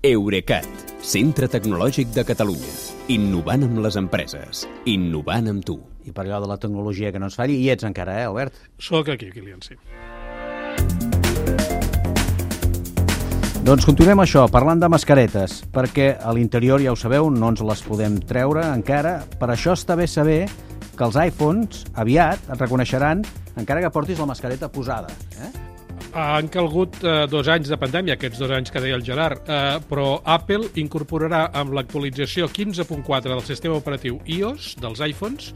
Eurecat, centre tecnològic de Catalunya. Innovant amb les empreses. Innovant amb tu. I per allò de la tecnologia que no ens falli, hi ets encara, eh, Albert? Soc aquí, Kilian, sí. Doncs continuem això, parlant de mascaretes, perquè a l'interior, ja ho sabeu, no ens les podem treure encara. Per això està bé saber que els iPhones aviat et reconeixeran encara que portis la mascareta posada. Eh? Han calgut eh, dos anys de pandèmia, aquests dos anys que deia el Gerard, eh, però Apple incorporarà amb l'actualització 15.4 del sistema operatiu iOS dels iPhones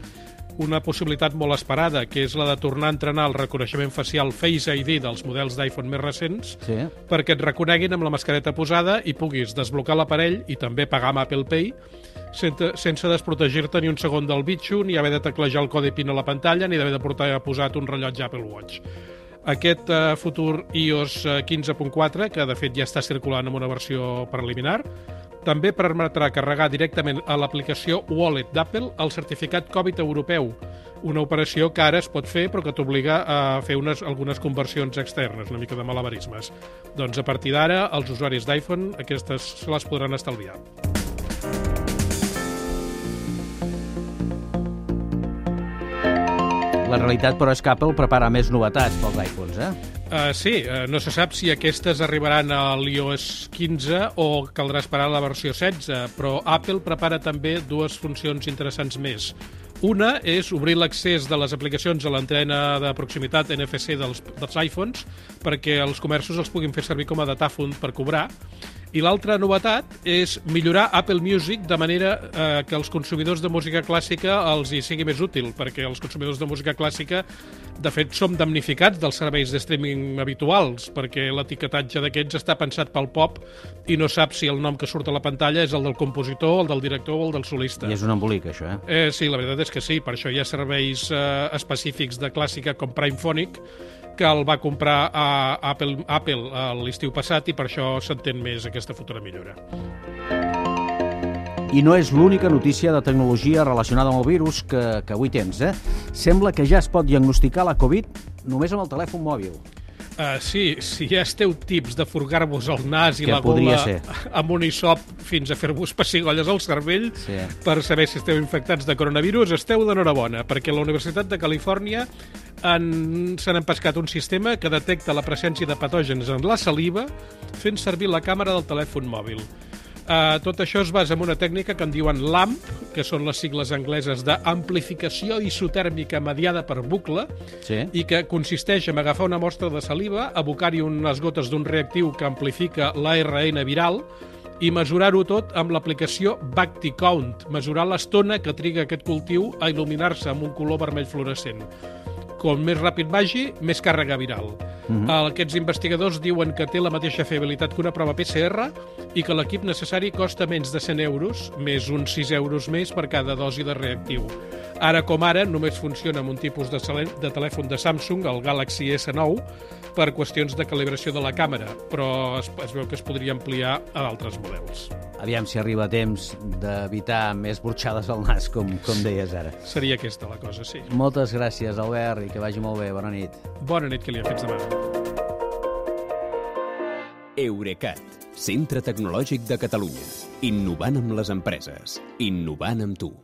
una possibilitat molt esperada, que és la de tornar a entrenar el reconeixement facial Face ID dels models d'iPhone més recents, Sí. perquè et reconeguin amb la mascareta posada i puguis desblocar l'aparell i també pagar amb Apple Pay sense, sense desprotegir-te ni un segon del bitxo, ni haver de teclejar el codi PIN a la pantalla, ni d'haver de portar posat un rellotge Apple Watch. Aquest eh, futur iOS eh, 15.4, que de fet ja està circulant en una versió preliminar, també permetrà carregar directament a l'aplicació Wallet d'Apple el certificat Covid europeu, una operació que ara es pot fer però que t'obliga a fer unes, algunes conversions externes, una mica de malabarismes. Doncs a partir d'ara, els usuaris d'iPhone aquestes se les podran estalviar. La realitat, però, és que Apple prepara més novetats pels iPhones, eh? Uh, sí, uh, no se sap si aquestes arribaran a l'iOS 15 o caldrà esperar la versió 16, però Apple prepara també dues funcions interessants més. Una és obrir l'accés de les aplicacions a l'antena de proximitat NFC dels, dels iPhones perquè els comerços els puguin fer servir com a datàfon per cobrar. I l'altra novetat és millorar Apple Music de manera eh, que els consumidors de música clàssica els hi sigui més útil, perquè els consumidors de música clàssica, de fet, som damnificats dels serveis de streaming habituals, perquè l'etiquetatge d'aquests està pensat pel pop i no sap si el nom que surt a la pantalla és el del compositor, el del director o el del solista. I és un embolic, això, eh? Eh, sí, la veritat és que sí, per això hi ha serveis eh, específics de clàssica com Primephonic, que el va comprar a Apple, Apple a l'estiu passat i per això s'entén més aquesta futura millora. I no és l'única notícia de tecnologia relacionada amb el virus que, que avui tens, eh? Sembla que ja es pot diagnosticar la Covid només amb el telèfon mòbil. Uh, sí, si ja esteu tips de furgar-vos el nas i Que la gola ser. amb un hisop fins a fer-vos pessigolles al cervell Sí. per saber si esteu infectats de coronavirus, esteu d'enhorabona, perquè la Universitat de Califòrnia han- s'han empescat un sistema que detecta la presència de patògens en la saliva fent servir la càmera del telèfon mòbil. Uh, tot això es basa en una tècnica que en diuen LAMP, que són les sigles angleses d'amplificació isotèrmica mediada per bucle, Sí. i que consisteix en agafar una mostra de saliva, abocar-hi unes gotes d'un reactiu que amplifica l'ARN viral i mesurar-ho tot amb l'aplicació BactiCount, mesurar l'estona que triga aquest cultiu a il·luminar-se amb un color vermell fluorescent. Com més ràpid vagi, més càrrega viral. Mm -hmm. Aquests investigadors diuen que té la mateixa fiabilitat que una prova PCR i que l'equip necessari costa menys de 100 euros, més uns 6 euros més per cada dosi de reactiu. Ara com ara, només funciona amb un tipus de, de telèfon de Samsung, el Galaxy S9, per qüestions de calibració de la càmera, però es, es veu que es podria ampliar a d'altres models. Aviam si arriba a temps d'evitar més burxades al nas, com, com deies ara. Seria aquesta la cosa, sí. Moltes gràcies, Albert, i que vagi molt bé. Bona nit. Bona nit, que li fins demà. Eurecat, centre tecnològic de Catalunya. Innovant amb les empreses. Innovant amb tu.